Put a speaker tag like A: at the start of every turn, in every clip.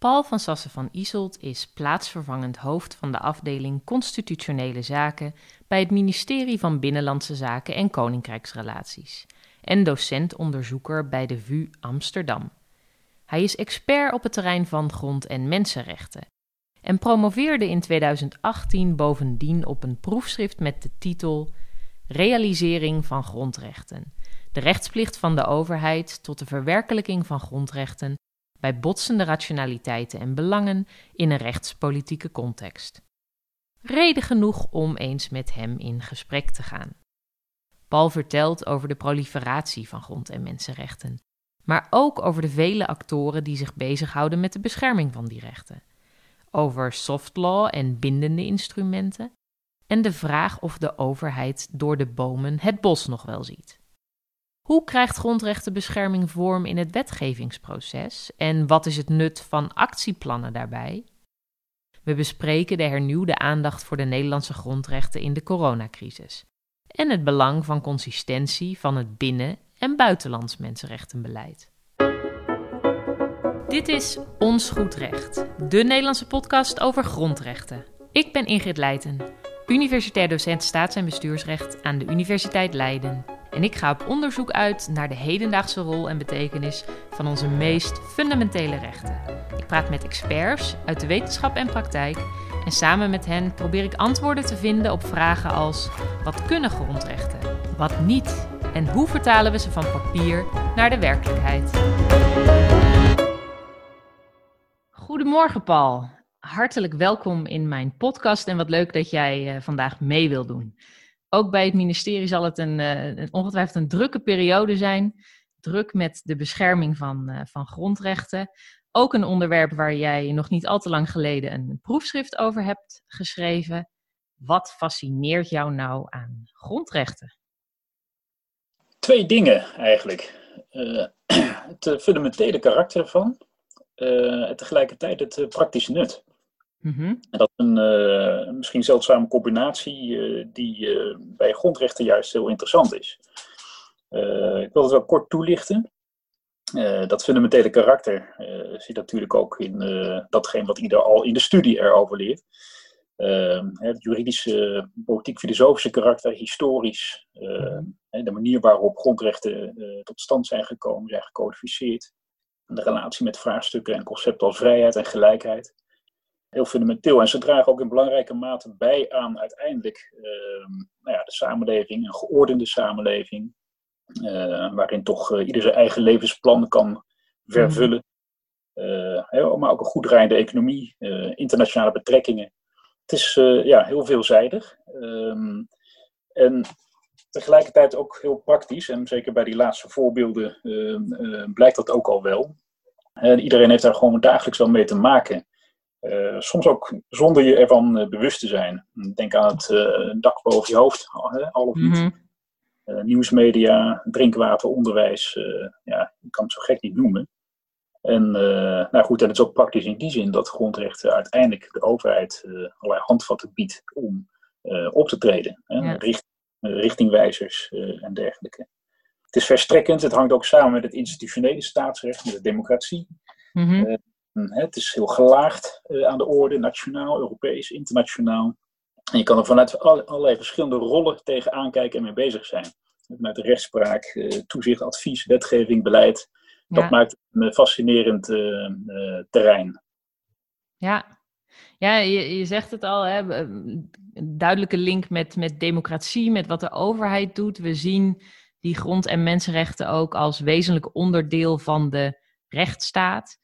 A: Paul van Sassen van Iselt is plaatsvervangend hoofd van de afdeling Constitutionele Zaken bij het ministerie van Binnenlandse Zaken en Koninkrijksrelaties en docent-onderzoeker bij de VU Amsterdam. Hij is expert op het terrein van grond- en mensenrechten en promoveerde in 2018 bovendien op een proefschrift met de titel Realisering van grondrechten: de rechtsplicht van de overheid tot de verwerkelijking van grondrechten bij botsende rationaliteiten en belangen in een rechtspolitieke context. Reden genoeg om eens met hem in gesprek te gaan. Paul vertelt over de proliferatie van grond- en mensenrechten, maar ook over de vele actoren die zich bezighouden met de bescherming van die rechten, over soft law en bindende instrumenten, en de vraag of de overheid door de bomen het bos nog wel ziet. Hoe krijgt grondrechtenbescherming vorm in het wetgevingsproces en wat is het nut van actieplannen daarbij? We bespreken de hernieuwde aandacht voor de Nederlandse grondrechten in de coronacrisis en het belang van consistentie van het binnen- en buitenlands mensenrechtenbeleid. Dit is Ons Goed Recht, de Nederlandse podcast over grondrechten. Ik ben Ingrid Leijten, universitair docent staats- en bestuursrecht aan de Universiteit Leiden. En ik ga op onderzoek uit naar de hedendaagse rol en betekenis van onze meest fundamentele rechten. Ik praat met experts uit de wetenschap en praktijk en samen met hen probeer ik antwoorden te vinden op vragen als: wat kunnen grondrechten? Wat niet? En hoe vertalen we ze van papier naar de werkelijkheid? Goedemorgen, Paul. Hartelijk welkom in mijn podcast en wat leuk dat jij uh, vandaag mee wil doen. Ook bij het ministerie zal het een, uh, een, ongetwijfeld een drukke periode zijn. Druk met de bescherming van, uh, van grondrechten. Ook een onderwerp waar jij nog niet al te lang geleden een proefschrift over hebt geschreven. Wat fascineert jou nou aan grondrechten?
B: Twee dingen eigenlijk. Uh, het fundamentele karakter ervan en tegelijkertijd het praktische nut. -hmm. En dat is een uh, misschien zeldzame combinatie die bij grondrechten juist heel interessant is. ik wil het wel kort toelichten. dat fundamentele karakter zit natuurlijk ook in datgene wat ieder al in de studie erover leert. het juridische, politiek-filosofische karakter, historisch, de manier waarop grondrechten tot stand zijn gekomen, zijn gecodificeerd de relatie met vraagstukken en concepten als vrijheid en gelijkheid. Heel fundamenteel. En ze dragen ook in belangrijke mate bij aan uiteindelijk uh, nou ja, de samenleving, een geordende samenleving, uh, waarin toch uh, ieder zijn eigen levensplan kan vervullen. Heel, maar ook een goed draaiende economie, internationale betrekkingen. Het is ja, heel veelzijdig. Um, en tegelijkertijd ook heel praktisch. En zeker bij die laatste voorbeelden uh, blijkt dat ook al wel. Iedereen heeft daar gewoon dagelijks wel mee te maken. Soms ook zonder je ervan bewust te zijn. Denk aan het dak boven je hoofd, al of niet. Mm -hmm. nieuwsmedia, drinkwater, onderwijs. ja, ik kan het zo gek niet noemen. En, nou goed, en het is ook praktisch in die zin dat grondrechten uiteindelijk de overheid allerlei handvatten biedt om op te treden. Ja. Richt, richtingwijzers en dergelijke. Het is verstrekkend, het hangt ook samen met het institutionele staatsrecht, met de democratie. Mm -hmm. Uh, het is heel gelaagd uh, aan de orde, nationaal, Europees, internationaal. En je kan er vanuit allerlei verschillende rollen tegen aankijken en mee bezig zijn. Met rechtspraak, toezicht, advies, wetgeving, beleid. Ja. Dat maakt het een fascinerend terrein.
A: Ja, ja, je, je zegt het al, hè, een duidelijke link met, met democratie, met wat de overheid doet. We zien die grond- en mensenrechten ook als wezenlijk onderdeel van de rechtsstaat.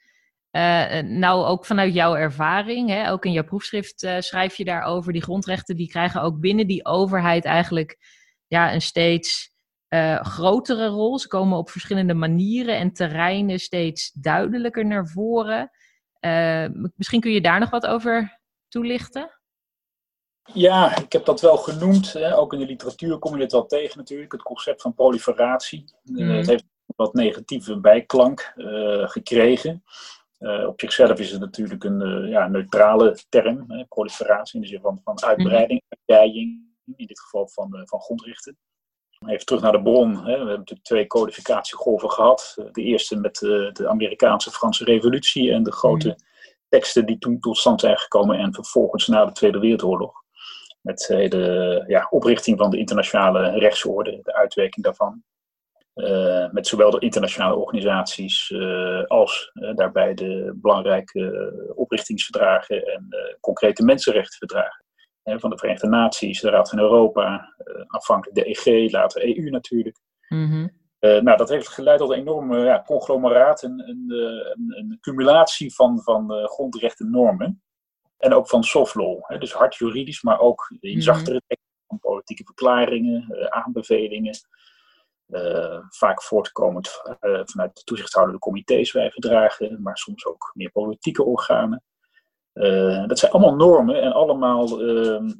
A: Uh, nou, ook vanuit jouw ervaring, hè, ook in jouw proefschrift uh, schrijf je daarover, die grondrechten die krijgen ook binnen die overheid eigenlijk ja, een steeds uh, grotere rol. Ze komen op verschillende manieren en terreinen steeds duidelijker naar voren. Misschien kun je daar nog wat over toelichten?
B: Ja, ik heb dat wel genoemd. Hè. Ook in de literatuur kom je het wel tegen natuurlijk. Het concept van proliferatie. Mm. Uh, het heeft wat negatieve bijklank uh, gekregen. op zichzelf is het natuurlijk een ja, neutrale term. Hè. Proliferatie in de zin van, van uitbreiding, mm. uitdijing. In dit geval van, van grondrechten. Even terug naar de bron. Hè. We hebben natuurlijk twee codificatiegolven gehad. De eerste met de Amerikaanse Franse Revolutie en de grote teksten die toen tot stand zijn gekomen en vervolgens na de Tweede Wereldoorlog. Met de ja, oprichting van de internationale rechtsorde, de uitwerking daarvan. Uh, met zowel de internationale organisaties uh, als uh, daarbij de belangrijke oprichtingsverdragen en concrete mensenrechtenverdragen. van de Verenigde Naties, de Raad van Europa, aanvankelijk de EG, later EU natuurlijk. Mm nou, dat heeft geleid tot een enorme ja, conglomeraat, een, een, een, een cumulatie van, van grondrechten normen. En ook van soft law, hè, dus hard juridisch, maar ook in mhm. zachtere teksten van politieke verklaringen, aanbevelingen. Uh, vaak voortkomend uh, vanuit de toezichthoudende comité's bij verdragen, maar soms ook meer politieke organen. Uh, dat zijn allemaal normen en allemaal ehm,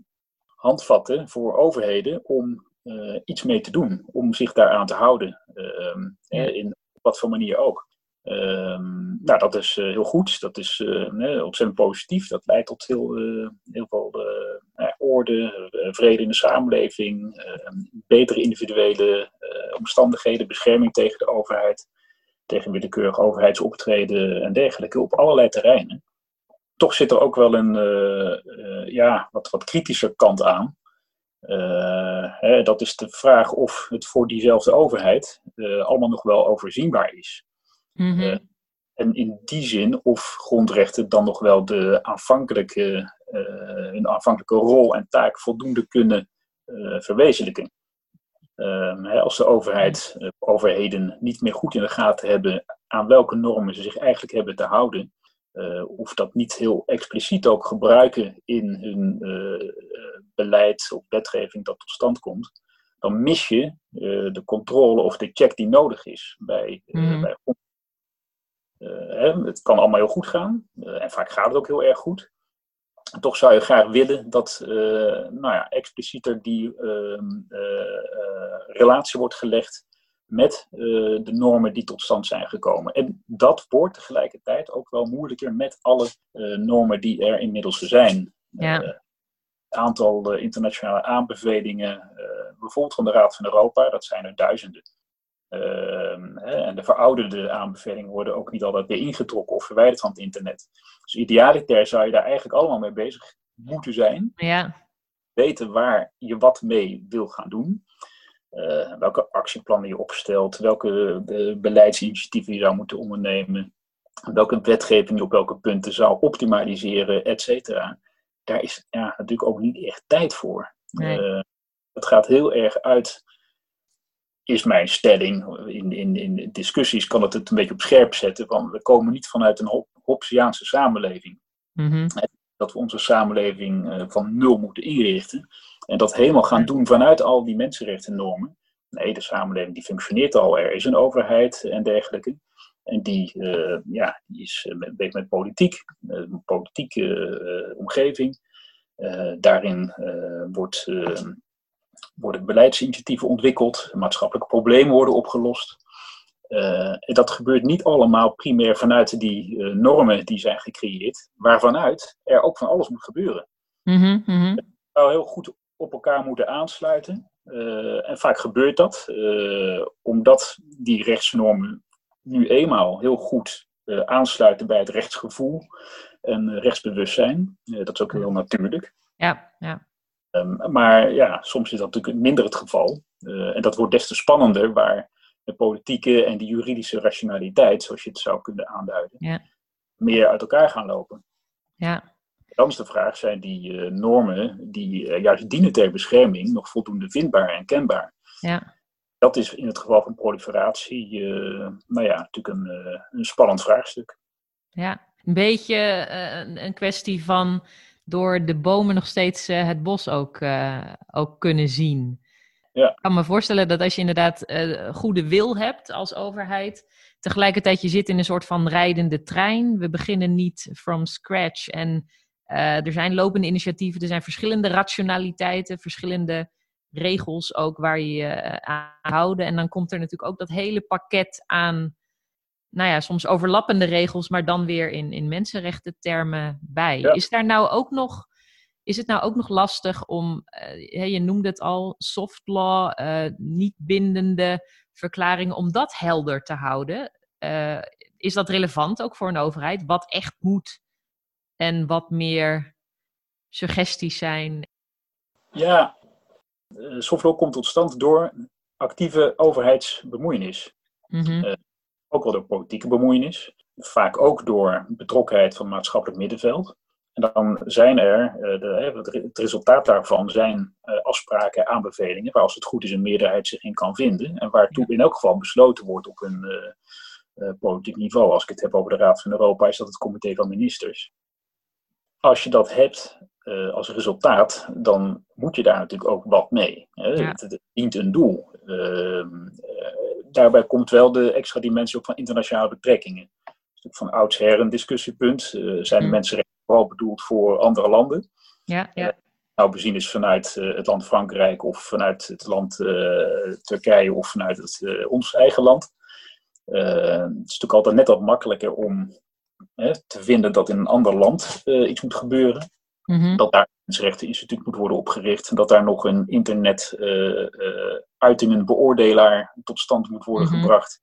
B: handvatten voor overheden om iets mee te doen, om zich daaraan te houden, ehm, in wat voor manier ook. Ehm, nou, dat is heel goed, dat is ontzettend positief, dat leidt tot heel, heel veel orde, vrede in de samenleving, betere individuele omstandigheden, bescherming tegen de overheid, tegen willekeurig overheidsoptreden en dergelijke op allerlei terreinen. Toch zit er ook wel een ja, wat, wat kritischer kant aan. Hè, dat is de vraag of het voor diezelfde overheid allemaal nog wel overzienbaar is. Mhm. en in die zin of grondrechten dan nog wel de aanvankelijke, hun aanvankelijke rol en taak voldoende kunnen verwezenlijken. Ehm, als de overheid, uh, overheden niet meer goed in de gaten hebben aan welke normen ze zich eigenlijk hebben te houden, uh, of dat niet heel expliciet ook gebruiken in hun uh, beleid of wetgeving dat tot stand komt, dan mis je de controle of de check die nodig is bij, mm. bij het kan allemaal heel goed gaan, en vaak gaat het ook heel erg goed toch zou je graag willen dat uh, nou ja, explicieter die uh, relatie wordt gelegd met de normen die tot stand zijn gekomen. En dat wordt tegelijkertijd ook wel moeilijker met alle normen die er inmiddels zijn. Ja. Het aantal internationale aanbevelingen, bijvoorbeeld van de Raad van Europa, dat zijn er duizenden. Ehm, en de verouderde aanbevelingen worden ook niet altijd weer ingetrokken of verwijderd van het internet. Dus idealiter zou je daar eigenlijk allemaal mee bezig moeten zijn. Ja. Weten waar je wat mee wil gaan doen. Uh, welke actieplannen je opstelt, welke uh, beleidsinitiatieven je zou moeten ondernemen, welke wetgeving je op welke punten zou optimaliseren, et cetera. Daar is ja, natuurlijk ook niet echt tijd voor. Nee. Uh, het gaat heel erg uit is mijn stelling. In, in, in discussies kan het het een beetje op scherp zetten. Want we komen niet vanuit een Hobbesiaanse samenleving. Mm Dat we onze samenleving uh, van nul moeten inrichten. En dat helemaal gaan doen vanuit al die mensenrechtennormen. Nee, de samenleving die functioneert al. Er is een overheid en dergelijke. En die, uh, ja, die is uh, met politiek, een politieke omgeving. daarin wordt worden beleidsinitiatieven ontwikkeld, maatschappelijke problemen worden opgelost. Uh, en dat gebeurt niet allemaal primair vanuit die uh, normen die zijn gecreëerd, waarvanuit er ook van alles moet gebeuren. Mm -hmm, Het zou heel goed op elkaar moeten aansluiten. Uh, en vaak gebeurt dat, omdat die rechtsnormen nu eenmaal heel goed aansluiten bij het rechtsgevoel en rechtsbewustzijn. dat is ook heel natuurlijk.
A: Ja, ja.
B: Ehm, maar ja, soms is dat natuurlijk minder het geval. Uh, en dat wordt des te spannender waar de politieke en de juridische rationaliteit, zoals je het zou kunnen aanduiden, ja. meer uit elkaar gaan lopen.
A: Ja.
B: Dan is de vraag, zijn die uh, normen die uh, juist dienen ter bescherming nog voldoende vindbaar en kenbaar?
A: Ja.
B: Dat is in het geval van proliferatie, nou ja, natuurlijk een, een spannend vraagstuk.
A: Ja, een beetje een kwestie van door de bomen nog steeds uh, het bos ook, uh, ook kunnen zien. Ja. Ik kan me voorstellen dat als je inderdaad uh, goede wil hebt als overheid, tegelijkertijd je zit in een soort van rijdende trein. We beginnen niet from scratch en er zijn lopende initiatieven, er zijn verschillende rationaliteiten, verschillende regels ook waar je je aan houden. En dan komt er natuurlijk ook dat hele pakket aan nou ja, soms overlappende regels, maar dan weer in, in mensenrechten termen bij. Is daar nou ook nog, is het nou ook nog lastig om, uh, je noemde het al, soft law, uh, niet bindende verklaringen, om dat helder te houden? Uh, is dat relevant ook voor een overheid? Wat echt moet en wat meer suggesties zijn?
B: Ja, soft law komt tot stand door actieve overheidsbemoeienis. Mm ook wel door politieke bemoeienis. Vaak ook door betrokkenheid van maatschappelijk middenveld. En dan zijn er, uh, de, het resultaat daarvan zijn uh, afspraken, aanbevelingen, waar als het goed is een meerderheid zich in kan vinden. En waartoe in elk geval besloten wordt op een uh, politiek niveau. Als ik het heb over de Raad van Europa, is dat het comité van ministers. Als je dat hebt als resultaat, dan moet je daar natuurlijk ook wat mee. Hè? Het, het, dient een doel. Ehm, daarbij komt wel de extra dimensie ook van internationale betrekkingen. Van oudsher een discussiepunt. zijn de mm. mensenrechten vooral bedoeld voor andere landen.
A: Ja, ja.
B: Eh, nou bezien is vanuit uh, het land Frankrijk of vanuit het land Turkije of vanuit het, ons eigen land. het is natuurlijk altijd net wat makkelijker om te vinden dat in een ander land iets moet gebeuren. Mm Dat daar een mensenrechteninstituut moet worden opgericht. Dat daar nog een internet uitingen beoordelaar tot stand moet worden mm gebracht.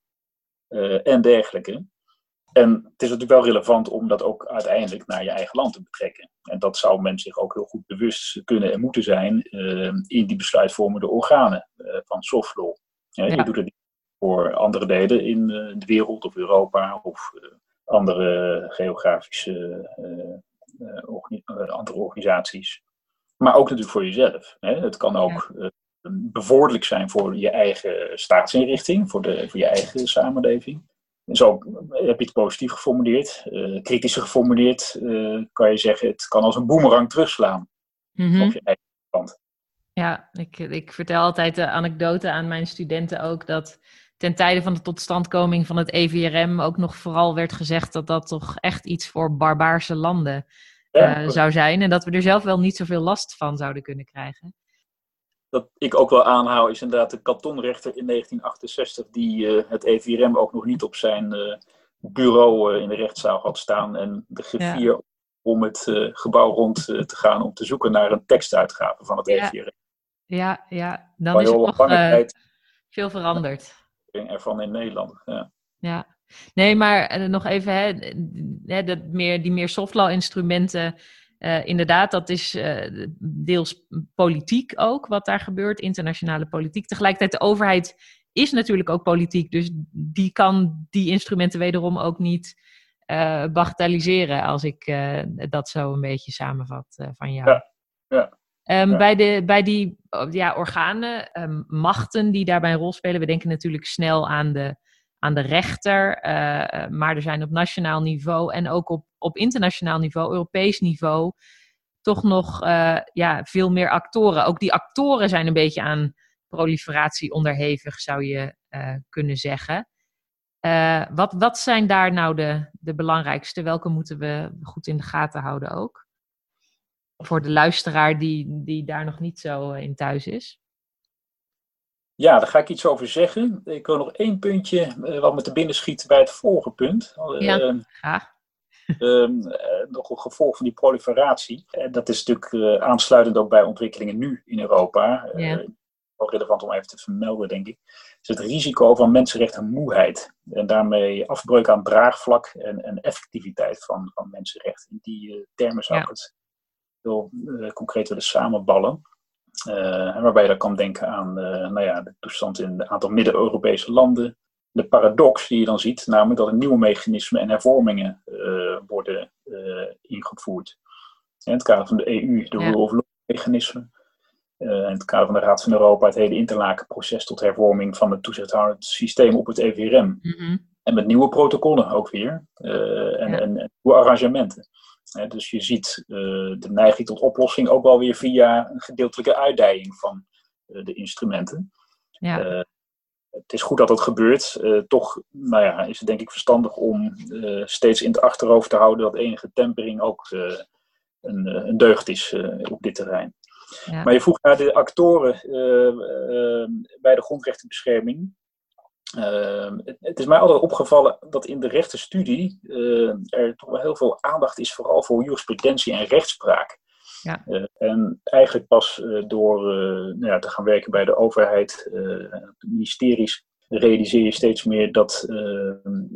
B: en dergelijke. En het is natuurlijk wel relevant om dat ook uiteindelijk naar je eigen land te betrekken. En dat zou men zich ook heel goed bewust kunnen en moeten zijn uh, in die besluitvormende organen uh, van soft law. Ja, Je doet het niet voor andere delen in de wereld of Europa of andere geografische andere organisaties. Maar ook natuurlijk voor jezelf. Hè. Het kan ook ja. bevorderlijk zijn voor je eigen staatsinrichting, voor, de, voor je eigen samenleving. Zo heb je het positief geformuleerd. Uh, kritisch geformuleerd uh, kan je zeggen, het kan als een boemerang terugslaan mm op je eigen kant.
A: Ja, ik, ik vertel altijd de anekdote aan mijn studenten ook dat ten tijde van de totstandkoming van het EVRM ook nog vooral werd gezegd dat dat toch echt iets voor barbaarse landen uh, zou zijn. En dat we er zelf wel niet zoveel last van zouden kunnen krijgen
B: dat ik ook wel aanhoud, is inderdaad de kantonrechter in 1968, die uh, het EVRM ook nog niet op zijn uh, bureau in de rechtszaal had staan. En de griffier ja. om het gebouw rond te gaan om te zoeken naar een tekstuitgave van het ja. EVRM.
A: Ja, ja, dan is er veel veranderd.
B: Ervan in Nederland, ja.
A: Ja, nee, maar nog even, hè, dat meer, die meer softlaw instrumenten uh, inderdaad, dat is uh, deels politiek ook, wat daar gebeurt, internationale politiek. Tegelijkertijd, de overheid is natuurlijk ook politiek, dus die kan die instrumenten wederom ook niet uh, bagatelliseren, als ik dat zo een beetje samenvat van jou.
B: Ja, ja.
A: Um, ja. Bij, de, bij die ja, organen, um, machten die daarbij een rol spelen, we denken natuurlijk snel aan de aan de rechter. Uh, maar er zijn op nationaal niveau en ook op, op internationaal niveau, Europees niveau, toch nog uh, ja, veel meer actoren. Ook die actoren zijn een beetje aan proliferatie onderhevig, zou je uh, kunnen zeggen. wat, wat zijn daar nou de, de belangrijkste? Welke moeten we goed in de gaten houden ook? Voor de luisteraar die, die daar nog niet zo in thuis is.
B: Ja, daar ga ik iets over zeggen. Ik wil nog één puntje uh, wat me te binnen schiet bij het vorige punt.
A: Ja, uh, graag.
B: Uh, nog een gevolg van die proliferatie. En dat is natuurlijk aansluitend ook bij ontwikkelingen nu in Europa. Ja. Wel relevant om even te vermelden, denk ik. Is het risico van mensenrechtenmoeheid. En daarmee afbreuk aan draagvlak en, en effectiviteit van, van mensenrechten. In die termen zou ik het heel concreet willen samenballen. Uh, waarbij je dan kan denken aan uh, nou ja, de toestand in een aantal Midden-Europese landen. De paradox die je dan ziet, namelijk dat er nieuwe mechanismen en hervormingen worden ingevoerd. In het kader van de EU, de rule of law mechanisme. in het kader van de Raad van Europa, het hele interlakenproces tot hervorming van het toezichthoudend systeem op het EVRM. Mm -hmm. En met nieuwe protocollen ook weer. en, ja. en, en nieuwe arrangementen dus je ziet uh, de neiging tot oplossing ook wel weer via een gedeeltelijke uitdijing van uh, de instrumenten. Ja. Uh, het is goed dat dat gebeurt. toch nou ja, is het denk ik verstandig om steeds in het achterhoofd te houden dat enige tempering ook een, een, deugd is op dit terrein. Ja. Maar je vroeg naar de actoren bij de grondrechtenbescherming. Uh, het, het, is mij altijd opgevallen dat in de rechtenstudie uh, er toch wel heel veel aandacht is, vooral voor jurisprudentie en rechtspraak. Ja. Uh, en eigenlijk pas door nou ja, te gaan werken bij de overheid, ministeries, realiseer je steeds meer dat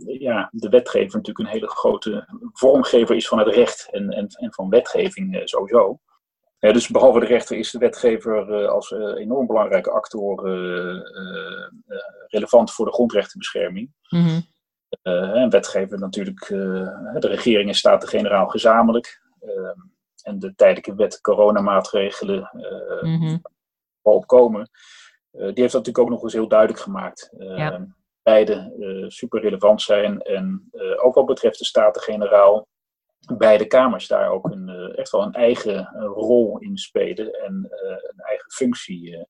B: ja, de wetgever natuurlijk een hele grote vormgever is van het recht en, en, en van wetgeving sowieso. Dus behalve de rechter is de wetgever als enorm belangrijke actor relevant voor de grondrechtenbescherming. Mm een wetgever natuurlijk, de regering en Staten-Generaal gezamenlijk. Ehm, en de tijdelijke wet coronamaatregelen mm opkomen. die heeft dat natuurlijk ook nog eens heel duidelijk gemaakt. Ehm, beide super relevant zijn en ook wat betreft de Staten-Generaal beide kamers daar ook een, echt wel een eigen rol in spelen en een eigen functie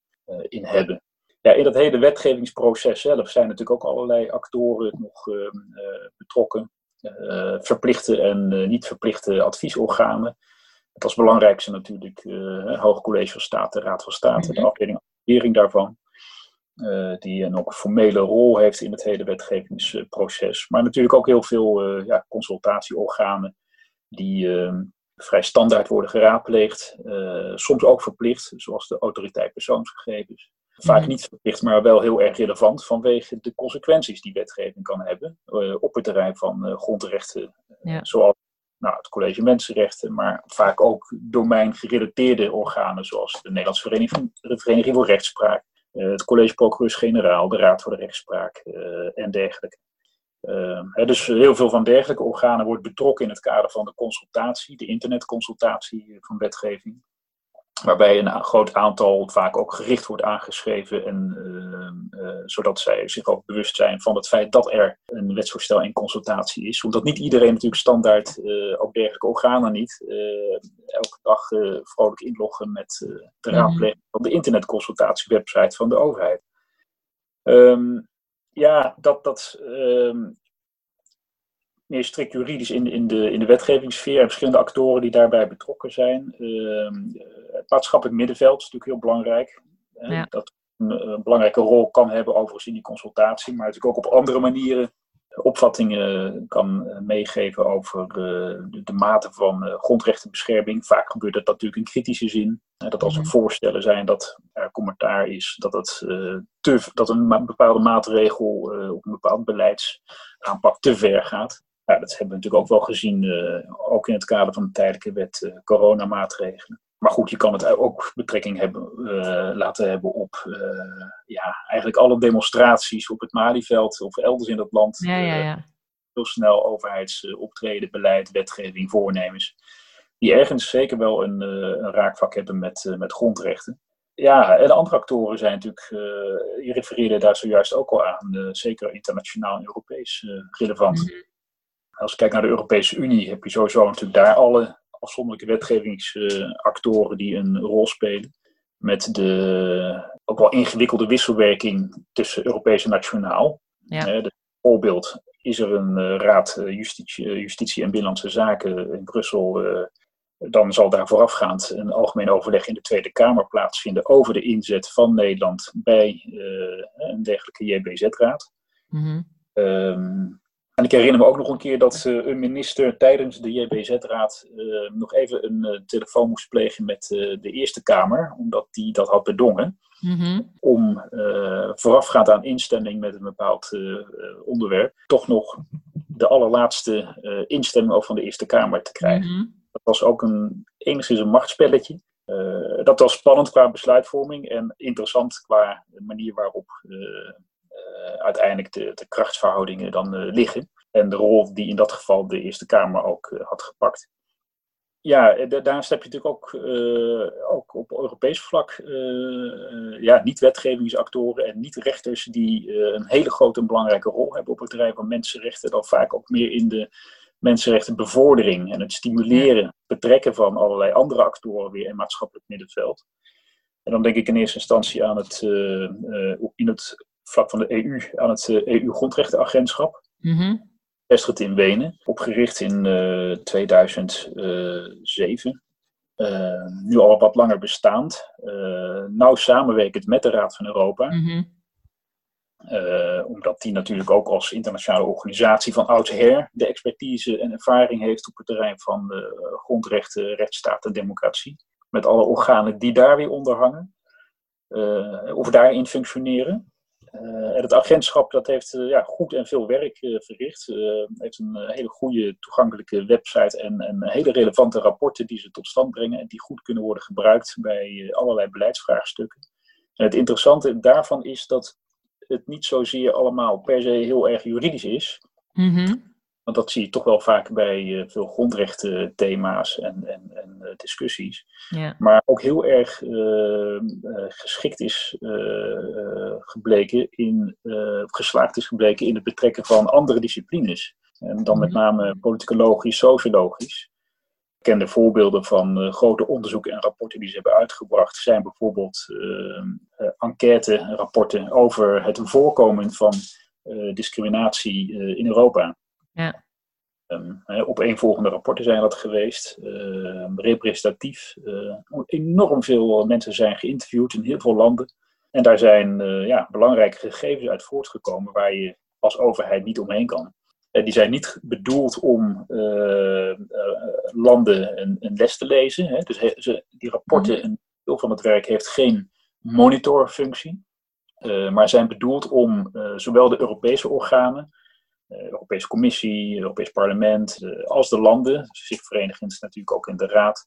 B: in hebben ja, in dat hele wetgevingsproces zelf zijn natuurlijk ook allerlei actoren nog ehm, eh, betrokken. Uh, verplichte en uh, niet verplichte adviesorganen. Het als belangrijkste natuurlijk het Hoge College van State, de Raad van State, de mhm. afdeling daarvan. die een ook formele rol heeft in het hele wetgevingsproces. Maar natuurlijk ook heel veel ja, consultatieorganen die ehm, vrij standaard worden geraadpleegd. soms ook verplicht, zoals de autoriteit persoonsgegevens. Vaak mhm. niet verplicht, maar wel heel erg relevant vanwege de consequenties die wetgeving kan hebben uh, op het terrein van uh, grondrechten. Ja. Zoals nou, het College Mensenrechten, maar vaak ook domeingerelateerde organen zoals de Nederlandse Vereniging, de Vereniging voor Rechtspraak, het College Procureurs-Generaal, de Raad voor de Rechtspraak en dergelijke. Hè, dus heel veel van dergelijke organen wordt betrokken in het kader van de consultatie, de internetconsultatie van wetgeving waarbij een groot aantal vaak ook gericht wordt aangeschreven. En, uh, uh, zodat zij zich ook bewust zijn van het feit dat er een wetsvoorstel in consultatie is. Omdat niet iedereen natuurlijk standaard, uh, ook dergelijke organen niet, elke dag vrolijk inloggen met de mhm. raadpleging van de internetconsultatiewebsite van de overheid. Um, ja, dat, dat um, meer strikt juridisch in, in, de, in de wetgevingssfeer en verschillende actoren die daarbij betrokken zijn. Uh, het maatschappelijk middenveld is natuurlijk heel belangrijk. Ja. Dat een, een, belangrijke rol kan hebben overigens in die consultatie, maar natuurlijk ook op andere manieren opvattingen kan eh, meegeven over uh, de, de, mate van grondrechtenbescherming. Vaak gebeurt dat natuurlijk in kritische zin. Dat als er mhm. voorstellen zijn dat er commentaar is dat, het, te, dat een bepaalde maatregel of een bepaald beleidsaanpak te ver gaat. Ja, dat hebben we natuurlijk ook wel gezien, uh, ook in het kader van de tijdelijke wet uh, coronamaatregelen. Maar goed, je kan het ook betrekking hebben, uh, laten hebben op ja, eigenlijk alle demonstraties op het Malieveld of elders in dat land. Ja, ja, ja. heel snel overheidsoptreden, beleid, wetgeving, voornemens. Die ergens zeker wel een, een raakvlak hebben met, met grondrechten. Ja, en andere actoren zijn natuurlijk, je refereerde daar zojuist ook al aan, zeker internationaal en Europees relevant. Mhm. Als je kijkt naar de Europese Unie, heb je sowieso natuurlijk daar alle afzonderlijke wetgevingsactoren die een rol spelen. Met de ook wel ingewikkelde wisselwerking tussen Europees en nationaal. Ja. bijvoorbeeld is er een eh, Raad eh, Justitie, eh, Justitie en Binnenlandse Zaken in Brussel. Dan zal daar voorafgaand een algemeen overleg in de Tweede Kamer plaatsvinden over de inzet van Nederland bij een dergelijke JBZ-raad. Mm en ik herinner me ook nog een keer dat uh, een minister tijdens de JBZ-raad uh, nog even een telefoon moest plegen met de Eerste Kamer, omdat die dat had bedongen. Mm Om voorafgaand aan instemming met een bepaald onderwerp, toch nog de allerlaatste instemming ook van de Eerste Kamer te krijgen. Mhm. Dat was ook een, enigszins een machtspelletje. dat was spannend qua besluitvorming en interessant qua manier waarop eh, uiteindelijk de, de krachtsverhoudingen dan eh, liggen. En de rol die in dat geval de Eerste Kamer ook eh, had gepakt ja, daarnaast heb je natuurlijk ook, ook op Europees vlak ja, niet-wetgevingsactoren en niet-rechters die een hele grote en belangrijke rol hebben op het terrein van mensenrechten. Dan vaak ook meer in de mensenrechtenbevordering en het stimuleren, betrekken van allerlei andere actoren weer in maatschappelijk middenveld. En dan denk ik in eerste instantie aan het, in het vlak van de EU aan het EU-grondrechtenagentschap. Eh, e mm -hmm. Vestigd in Wenen, opgericht in 2007. Eh, eh, nu al wat langer bestaand. nauw samenwerkend met de Raad van Europa. Mhm. omdat die natuurlijk ook als internationale organisatie van oudsher de expertise en ervaring heeft op het terrein van grondrechten, rechtsstaat en democratie. Met alle organen die daar weer onder hangen. of daarin functioneren. en het agentschap dat heeft ja, goed en veel werk verricht. heeft een hele goede toegankelijke website en, en hele relevante rapporten die ze tot stand brengen en die goed kunnen worden gebruikt bij allerlei beleidsvraagstukken. En het interessante daarvan is dat het niet zozeer allemaal per se heel erg juridisch is. Mm want dat zie je toch wel vaak bij uh, veel grondrechtenthema's en, en, en uh, discussies. Ja. Maar ook heel erg uh, geschikt is gebleken in, geslaagd is gebleken in het betrekken van andere disciplines. En dan met mhm. name politicologisch, sociologisch. Bekende voorbeelden van grote onderzoeken en rapporten die ze hebben uitgebracht zijn bijvoorbeeld enquête-rapporten over het voorkomen van discriminatie in Europa. Ja. Um, opeenvolgende rapporten zijn dat geweest. Uh, representatief. Uh, enorm veel mensen zijn geïnterviewd in heel veel landen. En daar zijn uh, ja, belangrijke gegevens uit voortgekomen waar je als overheid niet omheen kan. En die zijn niet bedoeld om landen een, een, les te lezen. Hè. Dus ze, die rapporten mhm. en veel van het werk heeft geen monitorfunctie. maar zijn bedoeld om zowel de Europese organen de eh, Europese Commissie, het Europees Parlement, als de landen, zich verenigend natuurlijk ook in de Raad,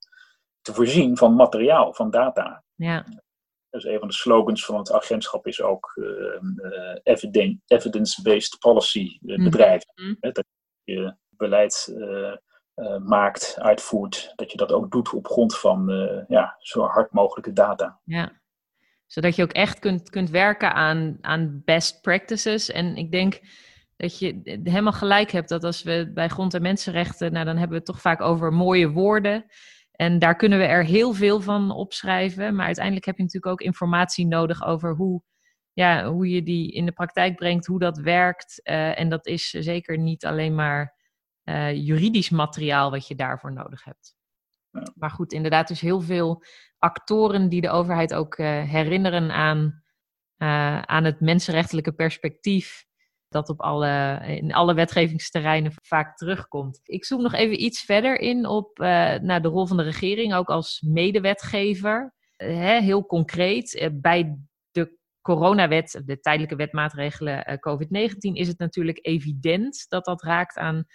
B: te voorzien van materiaal, van data. Ja. Dus een van de slogans van het agentschap is ook uh, evidence-based policy mhm. bedrijf. Mm Dat je beleid maakt, uitvoert, dat je dat ook doet op grond van ja, zo hard mogelijke data.
A: Ja, zodat je ook echt kunt, kunt werken aan, aan best practices. En ik denk dat je helemaal gelijk hebt dat als we bij grond- en mensenrechten, nou dan hebben we het toch vaak over mooie woorden. En daar kunnen we er heel veel van opschrijven. Maar uiteindelijk heb je natuurlijk ook informatie nodig over hoe, ja, hoe je die in de praktijk brengt, hoe dat werkt. Uh, en dat is zeker niet alleen maar uh, juridisch materiaal wat je daarvoor nodig hebt. Maar goed, inderdaad, dus heel veel actoren die de overheid ook uh, herinneren aan, aan het mensenrechtelijke perspectief dat op alle, in alle wetgevingsterreinen vaak terugkomt. Ik zoek nog even iets verder in op uh, naar de rol van de regering, ook als medewetgever. Uh, heel concreet, uh, bij de coronawet, de tijdelijke wetmaatregelen COVID-19, is het natuurlijk evident dat dat raakt aan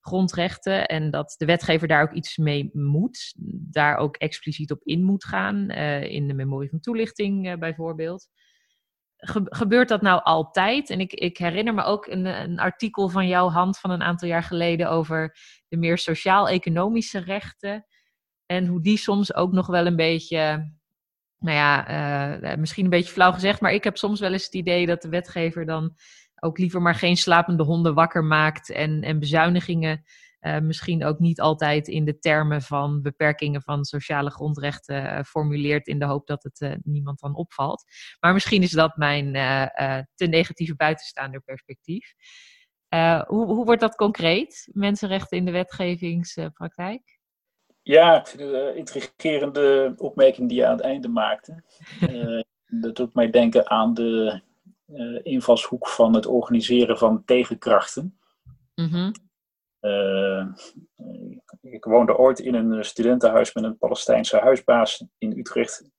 A: grondrechten en dat de wetgever daar ook iets mee moet, daar ook expliciet op in moet gaan, in de memorie van toelichting bijvoorbeeld gebeurt dat nou altijd? En ik, ik herinner me ook een, een, artikel van jouw hand van een aantal jaar geleden over de meer sociaal-economische rechten. En hoe die soms ook nog wel een beetje, nou ja, uh, misschien een beetje flauw gezegd, maar ik heb soms wel eens het idee dat de wetgever dan ook liever maar geen slapende honden wakker maakt en, en bezuinigingen uh, misschien ook niet altijd in de termen van beperkingen van sociale grondrechten uh, formuleert in de hoop dat het uh, niemand dan opvalt. Maar misschien is dat mijn te negatieve buitenstaander perspectief. Hoe, hoe, wordt dat concreet, mensenrechten in de wetgevingspraktijk?
B: Ja, ik vind het een intrigerende opmerking die je aan het einde maakte. dat doet mij denken aan de invalshoek van het organiseren van tegenkrachten. Mm uh, ik woonde ooit in een studentenhuis met een Palestijnse huisbaas in Utrecht,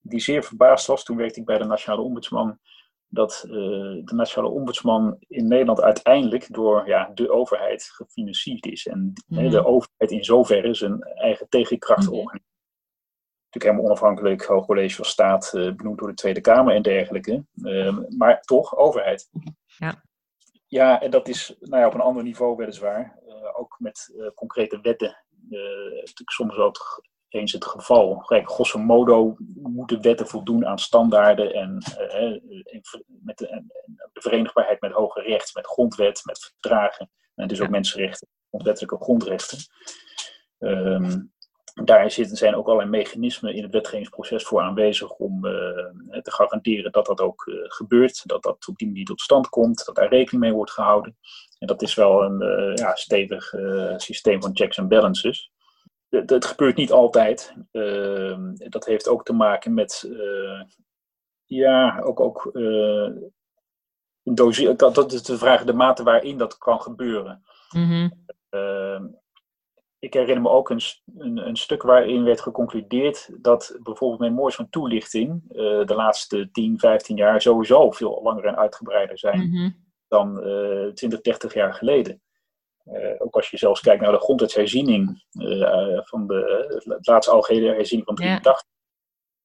B: die zeer verbaasd was. Toen werkte ik bij de Nationale Ombudsman. Dat uh, de Nationale Ombudsman in Nederland uiteindelijk door ja, de overheid gefinancierd is. En mm. de overheid in zoverre zijn eigen tegenkracht mm. organiseert. Natuurlijk helemaal onafhankelijk, Hoog College van Staat, uh, benoemd door de Tweede Kamer en dergelijke. maar toch, overheid. Ja. Ja, en dat is nou ja, op een ander niveau weliswaar. Uh, ook met uh, concrete wetten. Uh, natuurlijk soms ook eens het geval. Kijk, grosso modo moeten wetten voldoen aan standaarden en met de, de, verenigbaarheid met hoger recht, met grondwet, met verdragen. En dus ook mensenrechten, grondwettelijke grondrechten. Um, daar zitten, zijn ook allerlei mechanismen in het wetgevingsproces voor aanwezig om uh, te garanderen dat dat ook uh, gebeurt, dat dat op die manier tot stand komt, dat daar rekening mee wordt gehouden. En dat is wel een uh, ja, stevig systeem van checks en balances. Het gebeurt niet altijd. Ehm, dat heeft ook te maken met, ja, ook, ook dat, dat is de vraag, de mate waarin dat kan gebeuren. Mm ik herinner me ook een, een, een, stuk waarin werd geconcludeerd dat bijvoorbeeld memoires van toelichting uh, de laatste 10, 15 jaar sowieso veel langer en uitgebreider zijn mhm. dan uh, 20, 30 jaar geleden. Uh, ook als je zelfs kijkt naar de grondwetsherziening uh, van de, het laatste algehele herziening van 83.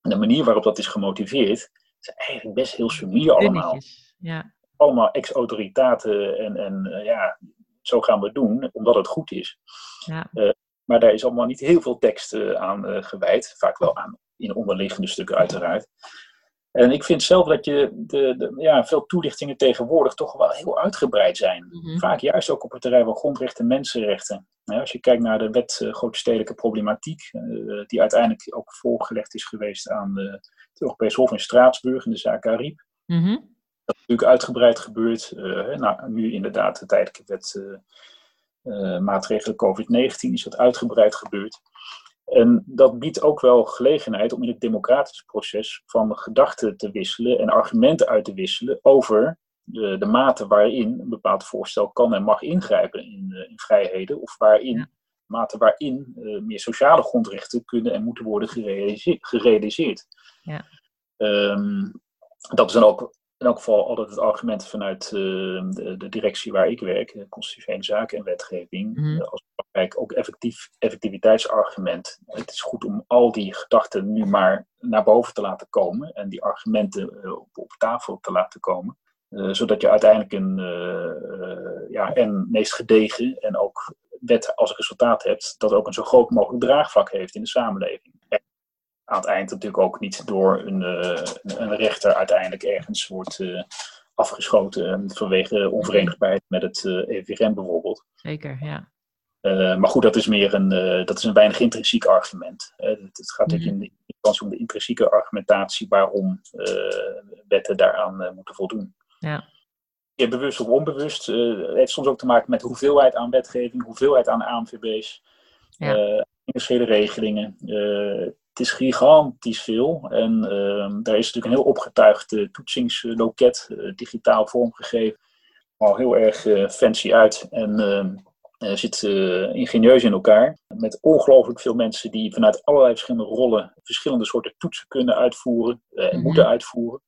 B: En de manier waarop dat is gemotiveerd, is eigenlijk best heel sumier allemaal. Ja. Allemaal ex-autoritaten en, en ja, zo gaan we doen, omdat het goed is. Ja. Uh, maar daar is allemaal niet heel veel tekst uh, aan uh, gewijd. Vaak wel aan in onderliggende stukken uiteraard. En ik vind zelf dat je de, de ja, veel toelichtingen tegenwoordig toch wel heel uitgebreid zijn. Mm-hmm. Vaak juist ook op het terrein van grondrechten en mensenrechten. Als je kijkt naar de wet uh, grote stedelijke problematiek, uh, die uiteindelijk ook voorgelegd is geweest aan het Europees Hof in Straatsburg in de zaak Ariep. Mm-hmm. Dat is natuurlijk uitgebreid gebeurd. Uh, nou, nu inderdaad de tijdelijke wet uh, maatregelen COVID-19 is dat uitgebreid gebeurd. En dat biedt ook wel gelegenheid om in het democratisch proces van gedachten te wisselen en argumenten uit te wisselen over de, de mate waarin een bepaald voorstel kan en mag ingrijpen in, in vrijheden, of waarin, mate waarin uh, meer sociale grondrechten kunnen en moeten worden gerealiseerd. gerealiseerd. Ja. Um, dat is dan ook in elk geval altijd het argument vanuit uh, de, de, directie waar ik werk, constitutionele zaken en wetgeving, mm. als belangrijk ook effectief, effectiviteitsargument. Het is goed om al die gedachten nu maar naar boven te laten komen en die argumenten uh, op, op, tafel te laten komen. Uh, zodat je uiteindelijk een ja, en meest gedegen en ook wet als resultaat hebt, dat ook een zo groot mogelijk draagvlak heeft in de samenleving aan het eind natuurlijk ook niet door een, uh, een rechter uiteindelijk ergens wordt uh, afgeschoten vanwege onverenigbaarheid met het eh, EVRM bijvoorbeeld.
A: Zeker, ja.
B: maar goed, dat is meer een, dat is een weinig intrinsiek argument. het, gaat mm -hmm. in de instantie om de intrinsieke argumentatie waarom wetten daaraan moeten voldoen. Ja. Ja, bewust of onbewust. Het heeft soms ook te maken met hoeveelheid aan wetgeving, hoeveelheid aan ANVB's, ja. financiële regelingen het is gigantisch veel. En uh, daar is natuurlijk een heel opgetuigd uh, toetsingsloket, uh, digitaal vormgegeven. Al heel erg uh, fancy uit. En ehm, zit ingenieus in elkaar. Met ongelooflijk veel mensen die vanuit allerlei verschillende rollen verschillende soorten toetsen kunnen uitvoeren en mhm. moeten uitvoeren.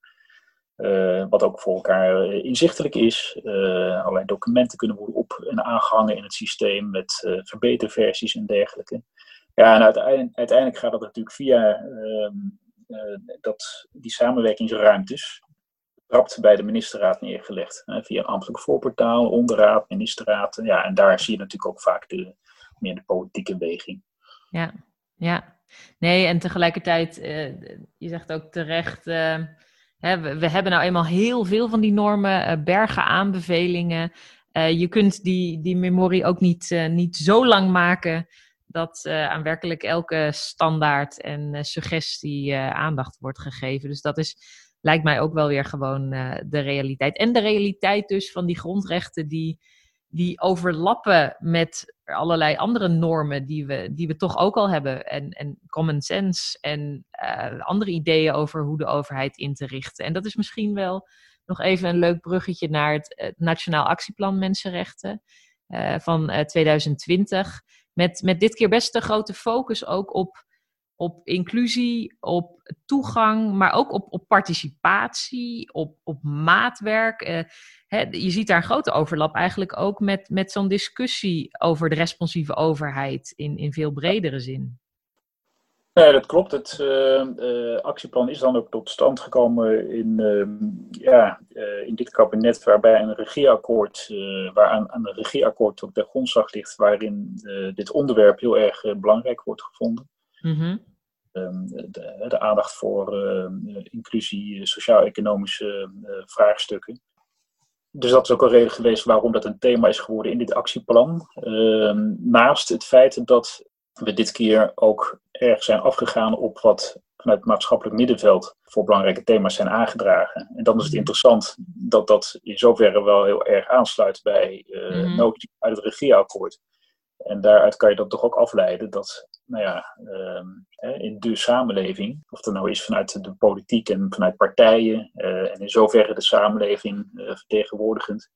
B: wat ook voor elkaar inzichtelijk is. allerlei documenten kunnen worden op- en aangehangen in het systeem met verbeterversies en dergelijke. Ja, en uiteindelijk, gaat dat natuurlijk via uh, uh, dat, die samenwerkingsruimtes, rapt bij de ministerraad neergelegd. via een ambtelijk voorportaal, onderraad, ministerraad. Ja, en daar zie je natuurlijk ook vaak de, meer de politieke weging.
A: Ja, ja. Nee, en tegelijkertijd, uh, je zegt ook terecht, uh, hè, we, we, hebben nou eenmaal heel veel van die normen, uh, bergen aanbevelingen. je kunt die, die memorie ook niet, niet zo lang maken dat uh, aan werkelijk elke standaard en uh, suggestie uh, aandacht wordt gegeven. Dus dat is, lijkt mij ook wel weer gewoon de realiteit. En de realiteit dus van die grondrechten die, die overlappen met allerlei andere normen die we, die we toch ook al hebben. En, en common sense en andere ideeën over hoe de overheid in te richten. En dat is misschien wel nog even een leuk bruggetje naar het Nationaal Actieplan Mensenrechten van 2020 met, met dit keer best een grote focus ook op, op inclusie, op toegang, maar ook op, op participatie, op, op maatwerk. Hè, je ziet daar een grote overlap eigenlijk ook met, met zo'n discussie over de responsieve overheid in, in veel bredere zin.
B: Nee, dat klopt. Het uh, actieplan is dan ook tot stand gekomen in, uh, ja, uh, in dit kabinet, waarbij een regeerakkoord, waar aan, aan een regeerakkoord op de grondslag ligt, waarin dit onderwerp heel erg belangrijk wordt gevonden. Mm de, de, aandacht voor inclusie, sociaal-economische vraagstukken. Dus dat is ook een reden geweest waarom dat een thema is geworden in dit actieplan. Ehm, naast het feit dat we dit keer ook erg zijn afgegaan op wat vanuit het maatschappelijk middenveld voor belangrijke thema's zijn aangedragen. En dan is het mhm. interessant dat dat in zoverre wel heel erg aansluit bij uh, mm -hmm. uit het regeerakkoord. En daaruit kan je dan toch ook afleiden dat, nou ja, uh, in de samenleving, of dat nou is vanuit de politiek en vanuit partijen, uh, en in zoverre de samenleving uh, vertegenwoordigend,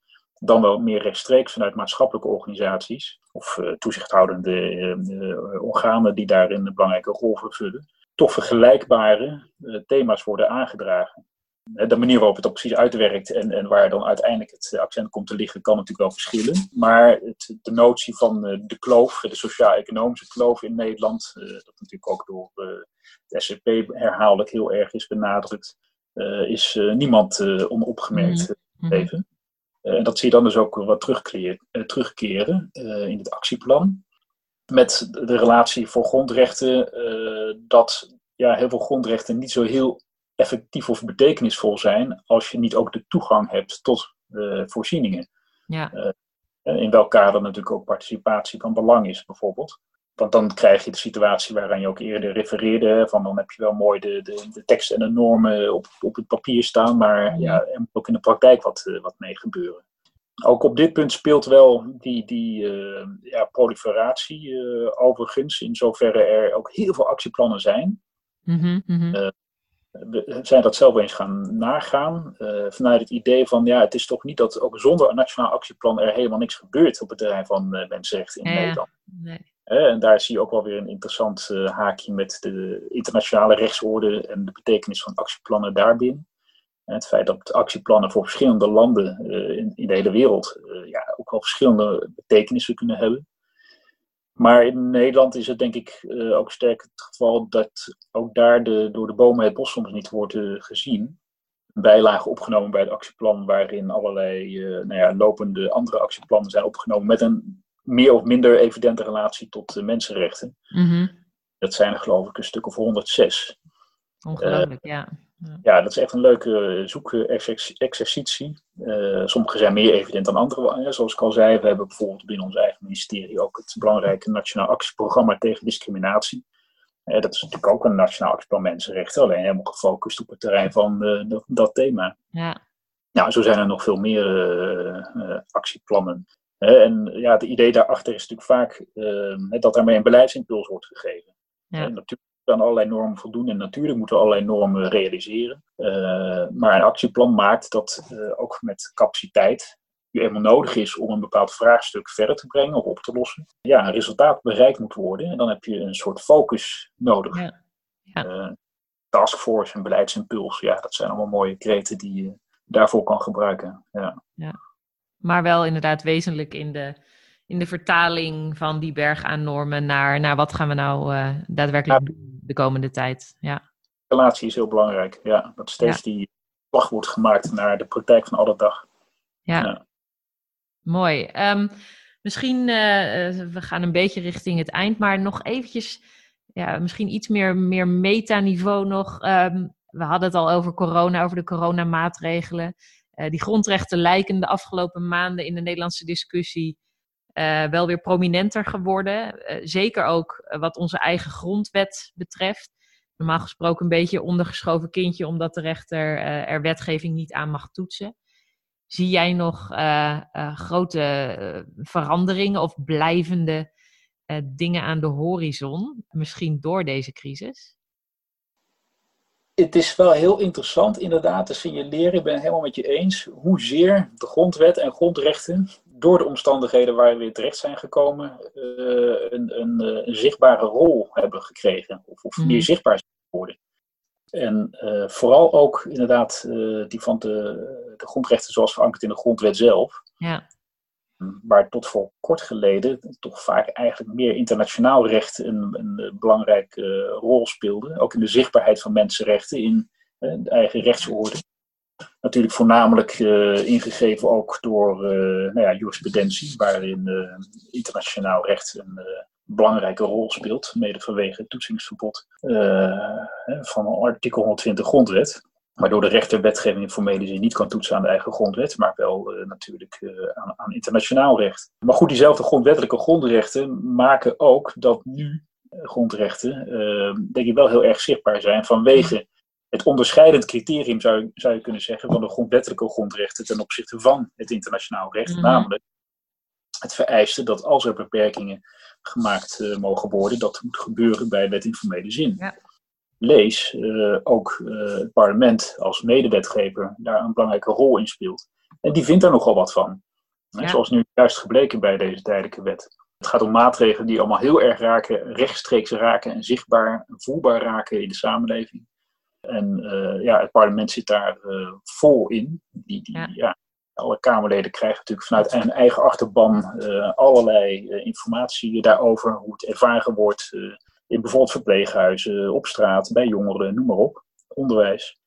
B: dan wel meer rechtstreeks vanuit maatschappelijke organisaties of uh, toezichthoudende organen die daarin een belangrijke rol vervullen, toch vergelijkbare thema's worden aangedragen. De manier waarop het dan precies uitwerkt en, en waar dan uiteindelijk het accent komt te liggen, kan natuurlijk wel verschillen. Maar het, de notie van de kloof, de sociaal-economische kloof in Nederland, dat natuurlijk ook door de SCP herhaaldelijk heel erg is benadrukt, is niemand onopgemerkt gebleven. Mm En dat zie je dan dus ook wat terugkeren in het actieplan. Met de relatie voor grondrechten, dat ja, heel veel grondrechten niet zo heel effectief of betekenisvol zijn als je niet ook de toegang hebt tot uh, voorzieningen. Ja. In welk kader natuurlijk ook participatie van belang is, bijvoorbeeld. Want dan krijg je de situatie waaraan je ook eerder refereerde. Van dan heb je wel mooi de, de, de tekst en de normen op, op het papier staan, maar ja, er moet ook in de praktijk wat, uh, wat mee gebeuren. Ook op dit punt speelt wel die, die ja, proliferatie overigens, in zoverre er ook heel veel actieplannen zijn. Mm -hmm, we zijn dat zelf eens gaan nagaan. Vanuit het idee van, ja, het is toch niet dat ook zonder een nationaal actieplan er helemaal niks gebeurt op het terrein van mensenrechten in Nederland. Nee. En daar zie je ook wel weer een interessant uh, haakje met de internationale rechtsorde en de betekenis van actieplannen daarbinnen. En het feit dat actieplannen voor verschillende landen in, in, de hele wereld ja, ook wel verschillende betekenissen kunnen hebben. Maar in Nederland is het denk ik ook sterk het geval dat ook daar de, door de bomen het bos soms niet wordt gezien. Een bijlage opgenomen bij het actieplan waarin allerlei nou ja, lopende andere actieplannen zijn opgenomen met een meer of minder evidente relatie tot mensenrechten. Mm -hmm. Dat zijn er geloof ik een stuk of 106.
A: Ongelooflijk, ja.
B: Ja, dat is echt een leuke zoekexercitie. Uh, sommige zijn meer evident dan andere. Zoals ik al zei, we hebben bijvoorbeeld binnen ons eigen ministerie ook het belangrijke Nationaal Actieprogramma tegen Discriminatie. Uh, dat is natuurlijk ook een Nationaal Actieplan Mensenrechten, alleen helemaal gefocust op het terrein van uh, dat thema. Ja. Nou, zo zijn er nog veel meer actieplannen. En ja, het idee daarachter is natuurlijk vaak dat daarmee een beleidsimpuls wordt gegeven. Ja. natuurlijk aan allerlei normen voldoen. En natuurlijk moeten we allerlei normen realiseren. Uh, maar een actieplan maakt dat uh, ook met capaciteit die eenmaal nodig is om een bepaald vraagstuk verder te brengen of op te lossen, ja, een resultaat bereikt moet worden. En dan heb je een soort focus nodig. Ja. Ja. Uh, taskforce en beleidsimpuls, ja, dat zijn allemaal mooie kreten die je daarvoor kan gebruiken. Ja. ja.
A: Maar wel inderdaad wezenlijk in de, in de vertaling van die berg aan normen naar, naar wat gaan we nou uh, daadwerkelijk doen de komende tijd. Ja.
B: Relatie is heel belangrijk. Ja, dat steeds die slag wordt gemaakt naar de praktijk van alle dag.
A: Ja, mooi. Um, misschien, uh, we gaan een beetje richting het eind, maar nog eventjes, ja, misschien iets meer, meer metaniveau nog. Um, we hadden het al over corona, over de coronamaatregelen. Uh, die grondrechten lijken de afgelopen maanden in de Nederlandse discussie uh, wel weer prominenter geworden. Uh, zeker ook wat onze eigen grondwet betreft. Normaal gesproken een beetje ondergeschoven kindje, omdat de rechter er wetgeving niet aan mag toetsen. Zie jij nog grote veranderingen of blijvende dingen aan de horizon, misschien door deze crisis?
B: Het is wel heel interessant inderdaad te signaleren, ik ben het helemaal met je eens, hoezeer de grondwet en grondrechten door de omstandigheden waar we weer terecht zijn gekomen, uh, een, een, eh, een, zichtbare rol hebben gekregen. Of, of meer mhm. zichtbaar zijn geworden. En uh, vooral ook inderdaad uh, die van de, de, grondrechten zoals verankerd in de grondwet zelf. Ja. Waar tot voor kort geleden toch vaak eigenlijk meer internationaal recht een, een belangrijke rol speelde. Ook in de zichtbaarheid van mensenrechten in de eigen rechtsorde. Natuurlijk voornamelijk uh, ingegeven ook door nou ja, jurisprudentie, waarin internationaal recht een belangrijke rol speelt, mede vanwege het toetsingsverbod van artikel 120 grondwet. Waardoor de rechter wetgeving in formele zin niet kan toetsen aan de eigen grondwet, maar wel natuurlijk aan, aan, internationaal recht. Maar goed, diezelfde grondwettelijke grondrechten maken ook dat nu grondrechten, denk ik, wel heel erg zichtbaar zijn vanwege het onderscheidend criterium, zou, zou je kunnen zeggen, van de grondwettelijke grondrechten ten opzichte van het internationaal recht. Mhm. Namelijk het vereiste dat als er beperkingen gemaakt uh, mogen worden, dat moet gebeuren bij wet in formele zin. Ja. Lees uh, ook uh, het parlement als medewetgever daar een belangrijke rol in speelt. En die vindt daar nogal wat van. Zoals nu juist gebleken bij deze tijdelijke wet. Het gaat om maatregelen die allemaal heel erg raken, rechtstreeks raken en zichtbaar en voelbaar raken in de samenleving. En uh, ja, het parlement zit daar vol in. Die, die, ja. alle Kamerleden krijgen natuurlijk vanuit hun eigen achterban allerlei informatie daarover, hoe het ervaren wordt in bijvoorbeeld verpleeghuizen, op straat, bij jongeren, noem maar op, onderwijs.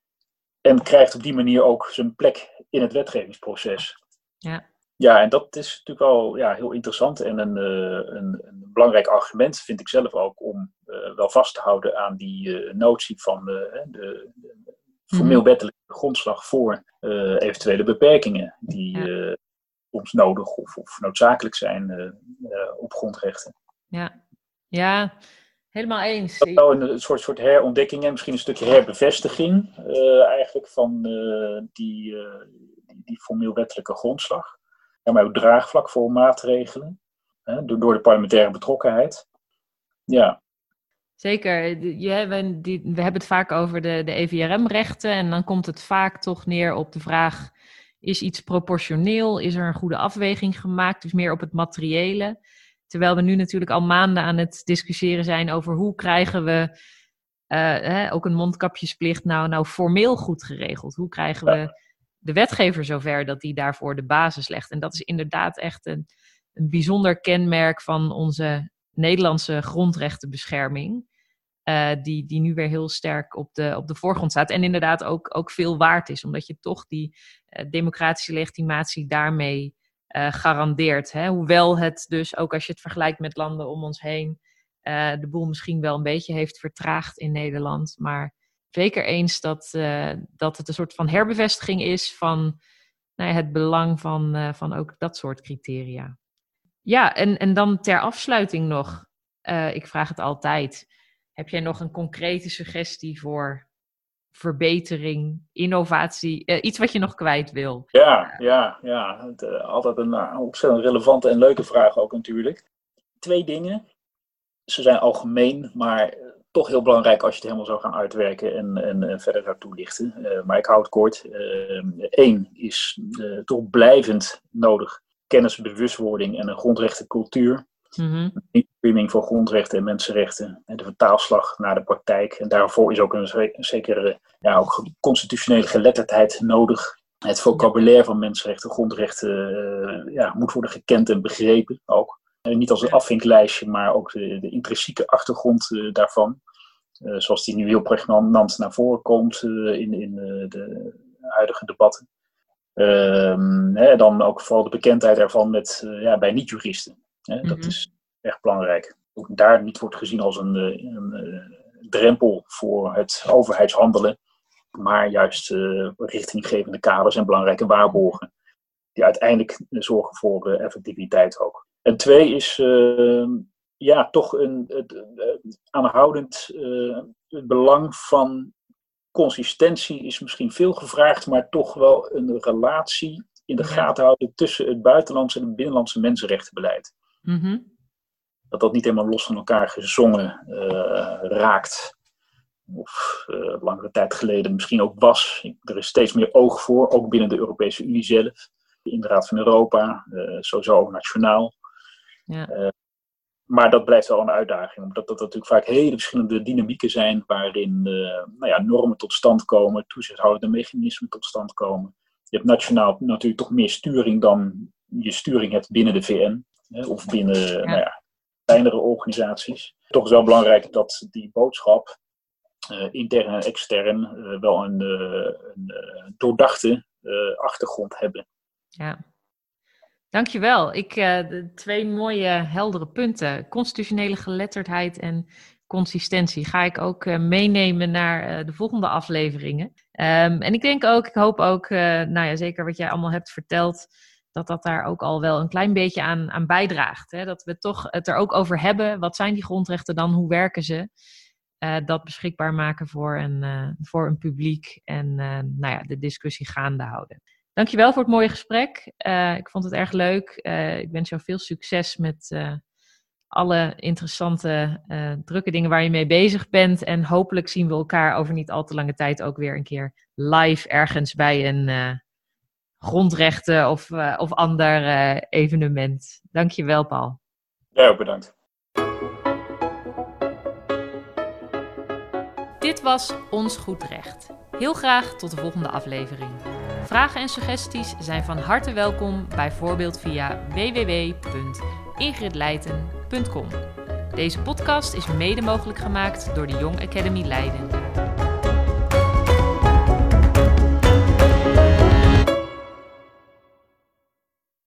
B: En krijgt op die manier ook zijn plek in het wetgevingsproces.
A: Ja.
B: Ja, en dat is natuurlijk wel ja, heel interessant en een, uh, een, een, belangrijk argument, vind ik zelf ook, om uh, wel vast te houden aan die uh, notie van de, de, de formeel mhm. wettelijke grondslag voor eventuele beperkingen die ja. soms nodig of, of noodzakelijk zijn op grondrechten.
A: Ja, ja helemaal eens.
B: Dat een, soort, soort herontdekking en misschien een stukje herbevestiging eigenlijk van die, die, die formeel wettelijke grondslag ja, maar ook draagvlak voor maatregelen. Hè, door, door de parlementaire betrokkenheid. Ja.
A: Zeker. We, die, we hebben het vaak over de, de EVRM-rechten. En dan komt het vaak toch neer op de vraag: is iets proportioneel? Is er een goede afweging gemaakt? Dus meer op het materiële. Terwijl we nu natuurlijk al maanden aan het discussiëren zijn over hoe krijgen we uh, hè, ook een mondkapjesplicht nou, nou formeel goed geregeld? Hoe krijgen we de wetgever zover dat die daarvoor de basis legt. En dat is inderdaad echt een, een bijzonder kenmerk van onze Nederlandse grondrechtenbescherming. Uh, die, die nu weer heel sterk op de, op de voorgrond staat. En inderdaad ook, ook veel waard is, omdat je toch die uh, democratische legitimatie daarmee uh, garandeert. Hè? Hoewel het dus, ook als je het vergelijkt met landen om ons heen, de boel misschien wel een beetje heeft vertraagd in Nederland. Maar zeker eens dat, uh, dat het een soort van herbevestiging is van nou ja, het belang van, van ook dat soort criteria. Ja, en, en dan ter afsluiting nog, ik vraag het altijd, heb jij nog een concrete suggestie voor verbetering, innovatie, iets wat je nog kwijt wil?
B: Ja, ja, ja. Het, altijd een ontzettend relevante en leuke vraag ook natuurlijk. Twee dingen. Ze zijn algemeen, maar toch heel belangrijk als je het helemaal zou gaan uitwerken en, en, verder zou toelichten. Uh, maar ik hou het kort. Eén uh, is uh, toch blijvend nodig kennis, bewustwording en een grondrechtencultuur. Mm -hmm. voor grondrechten en mensenrechten. En de vertaalslag naar de praktijk. En daarvoor is ook een, een zekere ja, ook constitutionele geletterdheid nodig. Het vocabulaire van mensenrechten, grondrechten ja, moet worden gekend en begrepen ook. Uh, niet als een afvinklijstje, maar ook de, de intrinsieke achtergrond uh, daarvan. Uh, zoals die nu heel pregnant naar voren komt in, in de huidige debatten. Ehm, hè, dan ook vooral de bekendheid ervan met, ja, bij niet-juristen. Dat mhm. is echt belangrijk. Ook daar niet wordt gezien als een, een drempel voor het overheidshandelen, maar juist richtinggevende kaders en belangrijke waarborgen. Die uiteindelijk zorgen voor effectiviteit ook. En twee is uh, ja, toch een, het, aanhoudend het belang van consistentie is misschien veel gevraagd, maar toch wel een relatie in de gaten houden tussen het buitenlandse en het binnenlandse mensenrechtenbeleid. Mm Dat dat niet helemaal los van elkaar gezongen uh, raakt. Of uh, langere tijd geleden misschien ook was. Er is steeds meer oog voor, ook binnen de Europese Unie zelf. In de Raad van Europa, uh, sowieso ook nationaal. Ja. Maar dat blijft wel een uitdaging, omdat dat natuurlijk vaak hele verschillende dynamieken zijn waarin uh, nou ja, normen tot stand komen, toezichthoudende mechanismen tot stand komen. Je hebt nationaal natuurlijk toch meer sturing dan je sturing hebt binnen de VN of binnen ja. Nou ja, kleinere organisaties. Toch is wel belangrijk dat die boodschap, uh, intern en extern, wel een, een doordachte achtergrond hebben.
A: Ja. Dankjewel. Ik, de twee mooie heldere punten. Constitutionele geletterdheid en consistentie ga ik ook meenemen naar de volgende afleveringen. Um, en ik denk ook, ik hoop ook, nou ja, zeker wat jij allemaal hebt verteld, dat dat daar ook al wel een klein beetje aan, aan bijdraagt. Hè? Dat we toch het er ook over hebben. Wat zijn die grondrechten dan? Hoe werken ze? dat beschikbaar maken voor een, voor een publiek en nou ja, de discussie gaande houden. Dankjewel voor het mooie gesprek. Ik vond het erg leuk. Ik wens jou veel succes met alle interessante, drukke dingen waar je mee bezig bent. En hopelijk zien we elkaar over niet al te lange tijd ook weer een keer live ergens bij een grondrechten of, of ander evenement. Dankjewel, Paul.
B: Ja, ook bedankt.
A: Dit was Ons Goed Recht. Heel graag tot de volgende aflevering. Vragen en suggesties zijn van harte welkom, bijvoorbeeld via www.ingridleiten.com. Deze podcast is mede mogelijk gemaakt door de Young Academy Leiden.